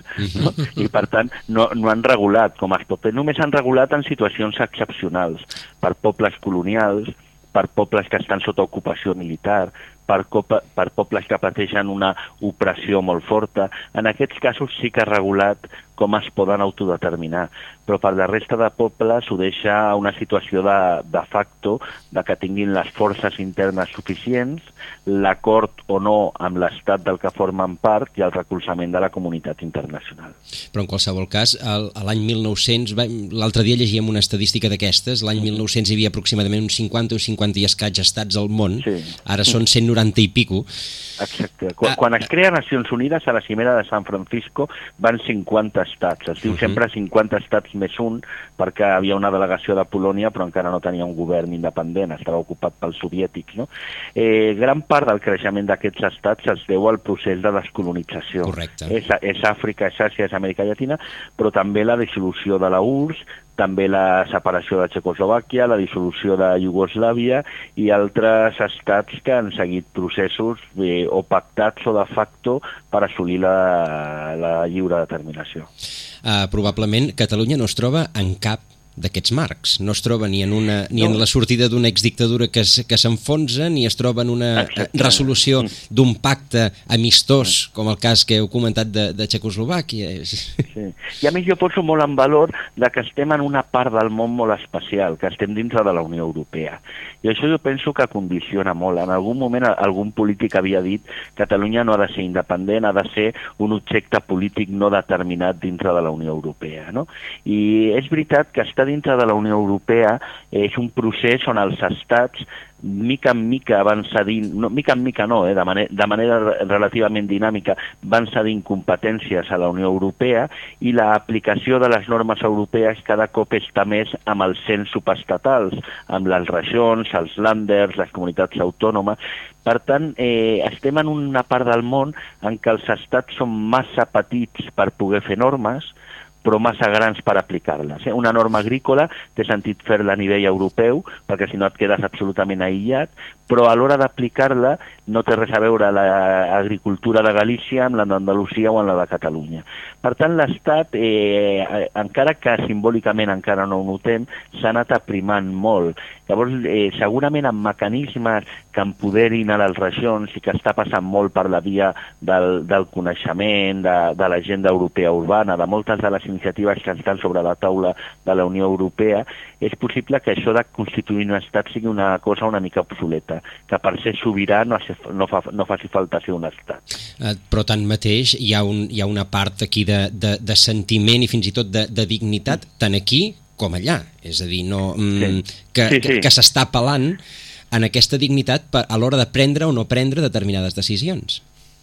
No? I per tant no, no han regulat com es pot. Només han regulat en situacions excepcionals per pobles colonials, per pobles que estan sota ocupació militar, per, copa, per pobles que pateixen una opressió molt forta. En aquests casos sí que ha regulat com es poden autodeterminar, però per la resta de pobles ho deixa una situació de, de facto de que tinguin les forces internes suficients, l'acord o no amb l'estat del que formen part i el recolzament de la comunitat internacional. Però en qualsevol cas, l'any 1900, l'altre dia llegíem una estadística d'aquestes, l'any 1900 hi havia aproximadament uns 50 o 50 i escaig estats al món, sí. ara són 190 i pico. Exacte. Quan, ah, quan es crea Nacions Unides a la cimera de San Francisco van 50 estats. Es diu uh -huh. sempre 50 estats més un, perquè havia una delegació de Polònia, però encara no tenia un govern independent, estava ocupat pels soviètics. No? Eh, gran part del creixement d'aquests estats es deu al procés de descolonització. Correcte. És, és Àfrica, és Àsia, és Amèrica Llatina, però també la dissolució de la URSS, també la separació de Txecoslovàquia, la dissolució de Iugoslàvia i altres estats que han seguit processos eh, o pactats o de facto per assolir la, la lliure determinació. Eh, probablement Catalunya no es troba en cap d'aquests marcs. No es troba ni en, una, ni no. en la sortida d'una exdictadura que, que s'enfonsa, ni es troba en una Exacte. resolució mm. d'un pacte amistós, com el cas que heu comentat de, de Txecoslovàquia. Sí. I a més jo poso molt en valor de que estem en una part del món molt especial, que estem dintre de la Unió Europea. I això jo penso que condiciona molt. En algun moment algun polític havia dit que Catalunya no ha de ser independent, ha de ser un objecte polític no determinat dintre de la Unió Europea. No? I és veritat que està dintre de la Unió Europea és un procés on els estats mica en mica van cedint, no, mica en mica no, eh, de, manera, de manera relativament dinàmica, van cedint competències a la Unió Europea i l'aplicació de les normes europees cada cop està més amb els cens subestatals, amb les regions, els landers, les comunitats autònomes. Per tant, eh, estem en una part del món en què els estats són massa petits per poder fer normes, però massa grans per aplicar-les. Eh? Una norma agrícola té sentit fer-la a nivell europeu, perquè si no et quedes absolutament aïllat, però a l'hora d'aplicar-la no té res a veure l'agricultura de Galícia amb la d'Andalusia o amb la de Catalunya. Per tant, l'Estat, eh, encara que simbòlicament encara no ho notem, s'ha anat aprimant molt. Llavors, eh, segurament amb mecanismes que empoderin a les regions i que està passant molt per la via del, del coneixement, de, de l'agenda europea urbana, de moltes de les iniciatives que estan sobre la taula de la Unió Europea, és possible que això de constituir un estat sigui una cosa una mica obsoleta, que per ser sobirà no, no, fa, no faci falta ser un estat. Eh, però tanmateix hi ha, un, hi ha una part aquí de, de, de sentiment i fins i tot de, de dignitat, tant aquí com allà. És a dir, no, mm, sí. que, sí, sí. que, que s'està apel·lant en aquesta dignitat per, a l'hora de prendre o no prendre determinades decisions.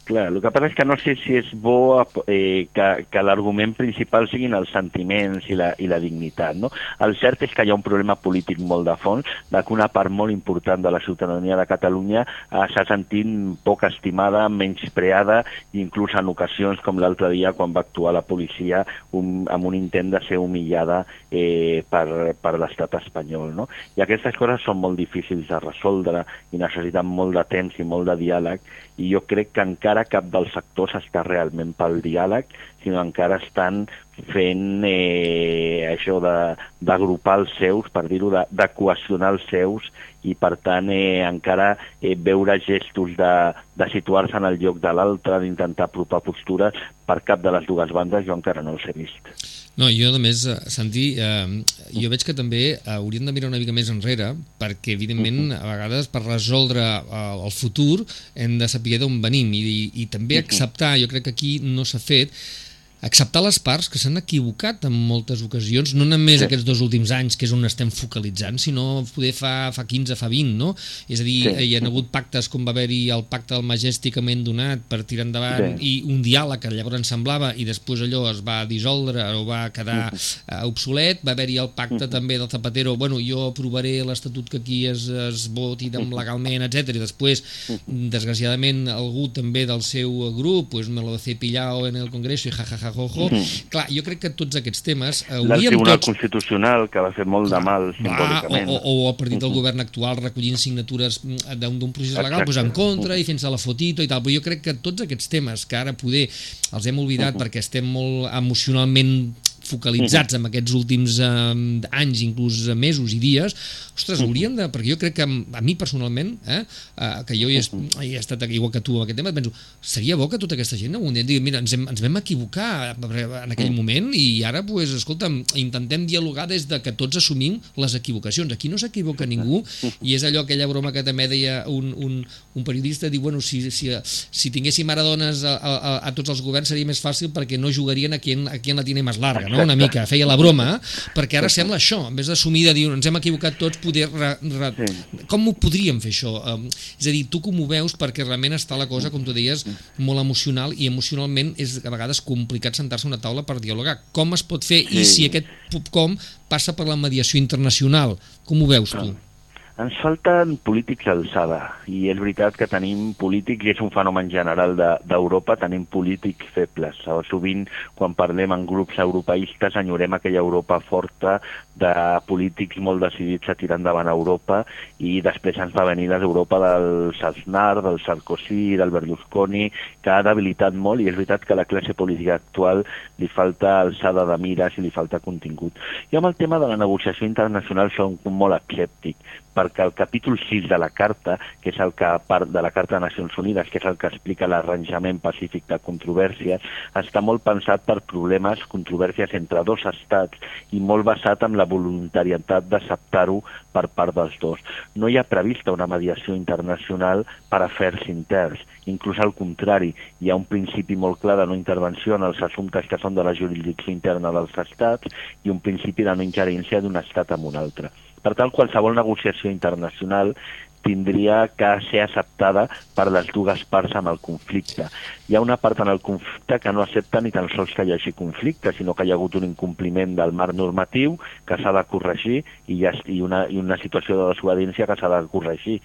Clar, el que passa és que no sé si és bo eh, que, que l'argument principal siguin els sentiments i la, i la dignitat. No? El cert és que hi ha un problema polític molt de fons, de que una part molt important de la ciutadania de Catalunya eh, s'ha sentit poc estimada, menyspreada, inclús en ocasions com l'altre dia quan va actuar la policia un, amb un intent de ser humillada eh, per, per l'estat espanyol. No? I aquestes coses són molt difícils de resoldre i necessiten molt de temps i molt de diàleg i jo crec que encara cap dels sectors està realment pel diàleg, sinó encara estan fent eh, això d'agrupar els seus, per dir-ho, de, de cohesionar els seus i per tant eh, encara eh, veure gestos de, de situar-se en el lloc de l'altre, d'intentar apropar postures per cap de les dues bandes, jo encara no els he vist. No, jo només, eh, Santi, eh, jo veig que també eh, hauríem de mirar una mica més enrere, perquè evidentment a vegades per resoldre eh, el futur hem de saber d'on venim. I, i, i també acceptar, jo crec que aquí no s'ha fet, acceptar les parts que s'han equivocat en moltes ocasions, no només sí. aquests dos últims anys, que és on estem focalitzant, sinó poder fa, fa 15, fa 20, no? És a dir, sí. hi ha hagut pactes com va haver-hi el pacte del Magèsticament donat per tirar endavant sí. i un diàleg que llavors semblava i després allò es va dissoldre o va quedar uh, obsolet, va haver-hi el pacte -huh. també del Zapatero, bueno, jo aprovaré l'Estatut que aquí es, es voti legalment, etc. i després, desgraciadament, algú també del seu grup, pues me lo he pillado en el Congreso i jajaja jajojo. Mm -hmm. Clar, jo crec que tots aquests temes hauríem El Tribunal tots... Constitucional, que va fer molt de mal simbòlicament. O, o, o el partit del govern actual recollint signatures mm, d'un procés legal Exacte. pues, en contra i fent-se la fotito i tal, però jo crec que tots aquests temes que ara poder els hem oblidat uh -huh. perquè estem molt emocionalment focalitzats en aquests últims eh, anys, inclús mesos i dies, ostres, haurien de... Perquè jo crec que a mi personalment, eh, eh, que jo hi he, hi he estat igual que tu en aquest tema, penso, seria bo que tota aquesta gent un dia digui, mira, ens, hem, ens vam equivocar en aquell moment i ara, pues, escolta'm, intentem dialogar des de que tots assumim les equivocacions. Aquí no s'equivoca ningú i és allò, aquella broma que també deia un, un, un periodista, diu, bueno, si, si, si tinguéssim ara dones a, a, a tots els governs seria més fàcil perquè no jugarien a qui, a qui la tiene més larga, no? No? una mica, feia la broma, perquè ara sembla això, en vez d'assumir de dir ens hem equivocat tots, poder... Re, re, sí. Com ho podríem fer això? És a dir, tu com ho veus perquè realment està la cosa, com tu deies, molt emocional i emocionalment és a vegades complicat sentar-se a una taula per dialogar. Com es pot fer sí. i si aquest com passa per la mediació internacional? Com ho veus tu? Ens falten polítics d'alçada i és veritat que tenim polítics, i és un fenomen general d'Europa, de, tenim polítics febles. Sovint, quan parlem en grups europeistes, enyorem aquella Europa forta de polítics molt decidits a tirar endavant a Europa i després ens va venir l'Europa del Aznar, del Sarkozy, del Berlusconi, que ha debilitat molt i és veritat que a la classe política actual li falta alçada de mires i li falta contingut. I amb el tema de la negociació internacional som molt escèptic perquè el capítol 6 de la Carta, que és el que part de la Carta de Nacions Unides, que és el que explica l'arranjament pacífic de controvèrsies, està molt pensat per problemes, controvèrsies entre dos estats i molt basat en la voluntarietat d'acceptar-ho per part dels dos. No hi ha prevista una mediació internacional per afers interns, inclús al contrari, hi ha un principi molt clar de no intervenció en els assumptes que són de la jurisdicció interna dels estats i un principi de no ingerència d'un estat en un altre. Per tant, qualsevol negociació internacional tindria que ser acceptada per les dues parts amb el conflicte. Hi ha una part en el conflicte que no accepta ni tan sols que hi hagi conflicte, sinó que hi ha hagut un incompliment del marc normatiu que s'ha de corregir i, ha, i, una, i una situació de desobediència que s'ha de corregir.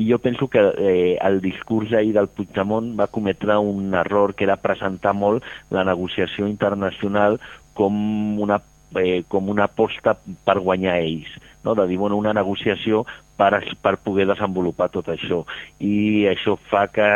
I jo penso que eh, el discurs ahir del Puigdemont va cometre un error que era presentar molt la negociació internacional com una eh, com una aposta per guanyar ells no? de dir, bueno, una negociació per, per poder desenvolupar tot això. I això fa que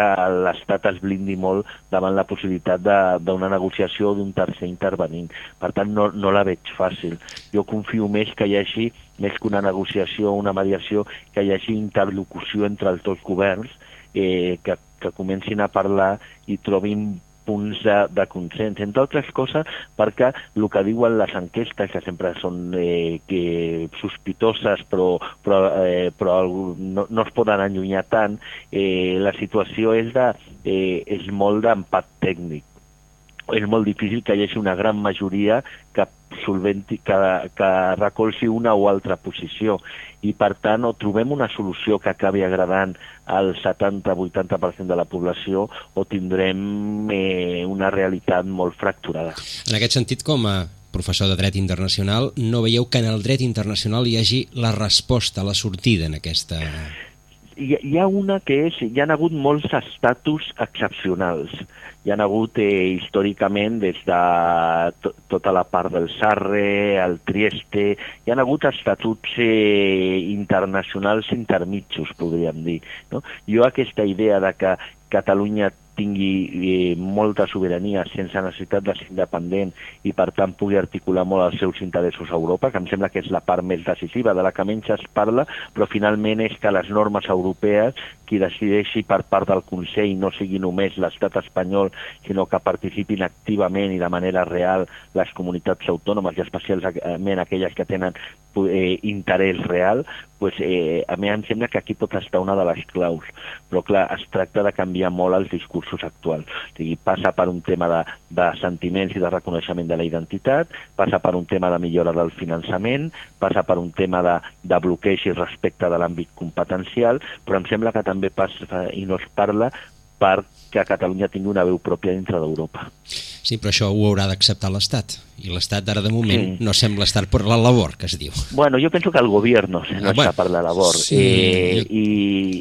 l'Estat es blindi molt davant la possibilitat d'una negociació d'un tercer intervenint. Per tant, no, no la veig fàcil. Jo confio més que hi hagi, més que una negociació o una mediació, que hi hagi interlocució entre els dos governs, eh, que, que comencin a parlar i trobin punts de, de consens, entre altres coses perquè el que diuen les enquestes, que sempre són eh, que sospitoses però, però, eh, però no, no es poden allunyar tant, eh, la situació és, de, eh, és molt d'empat tècnic és molt difícil que hi hagi una gran majoria que solventi, que, que recolzi una o altra posició i per tant o trobem una solució que acabi agradant al 70-80% de la població o tindrem eh, una realitat molt fracturada. En aquest sentit, com a professor de dret internacional, no veieu que en el dret internacional hi hagi la resposta, la sortida en aquesta... Hi, hi ha una que és, hi ha hagut molts estatus excepcionals hi ha hagut eh, històricament des de tota la part del Sarre, el Trieste, hi ha hagut estatuts eh, internacionals intermitjos, podríem dir. No? Jo aquesta idea de que Catalunya tingui eh, molta sobirania sense necessitat de ser independent i per tant pugui articular molt els seus interessos a Europa, que em sembla que és la part més decisiva de la que menys es parla, però finalment és que les normes europees qui decideixi per part del Consell no sigui només l'estat espanyol, sinó que participin activament i de manera real les comunitats autònomes i especialment aquelles que tenen eh, interès real, pues, eh, a mi em sembla que aquí pot estar una de les claus. Però clar, es tracta de canviar molt els discursos actuals. O sigui, passa per un tema de, de sentiments i de reconeixement de la identitat, passa per un tema de millora del finançament, passa per un tema de, de bloqueig i respecte de l'àmbit competencial, però em sembla que també també passa i no es parla perquè Catalunya tingui una veu pròpia dintre d'Europa. Sí, però això ho haurà d'acceptar l'Estat. I l'Estat ara de moment sí. no sembla estar per la labor, que es diu. Bueno, jo penso que el govern no, no ah, bueno, està per la labor. Sí, eh, jo... i,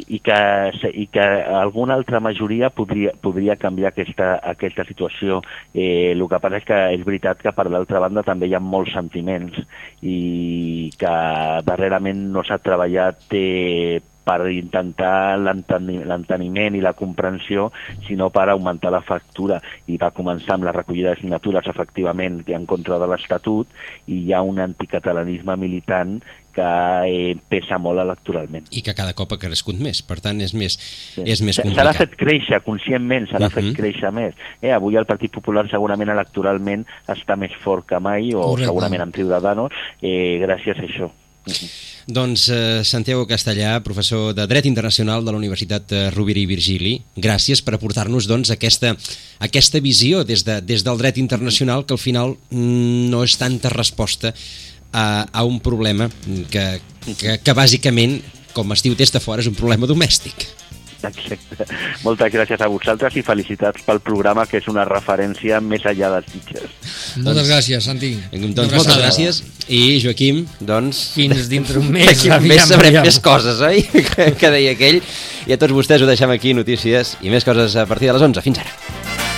i, que, I que alguna altra majoria podria, podria canviar aquesta, aquesta situació. Eh, el que passa és que és veritat que per l'altra banda també hi ha molts sentiments i que darrerament no s'ha treballat eh, per intentar l'enteniment i la comprensió, sinó per augmentar la factura. I va començar amb la recollida de signatures, efectivament, en contra de l'Estatut, i hi ha un anticatalanisme militant que eh, pesa molt electoralment. I que cada cop ha crescut més, per tant és més, sí. és més complicat. Se l'ha fet créixer, conscientment, se l'ha uh -huh. fet créixer més. Eh, avui el Partit Popular segurament electoralment està més fort que mai, o Correcte. segurament amb Ciudadanos, eh, gràcies a això. Doncs eh, Santiago Castellà, professor de Dret Internacional de la Universitat eh, Rovira i Virgili, gràcies per aportar-nos doncs, aquesta, aquesta visió des, de, des del dret internacional que al final no és tanta resposta a, a un problema que, que, que bàsicament, com es diu des de fora, és un problema domèstic. Exacte. Moltes gràcies a vosaltres i felicitats pel programa, que és una referència més enllà dels Sitges. Moltes doncs, gràcies, Santi. Doncs moltes gràcies. I Joaquim, doncs... Fins dintre un mes. Aquí aviam, més sabrem aviam. més coses, oi? que, que deia aquell. I a tots vostès ho deixem aquí, notícies i més coses a partir de les 11. Fins ara.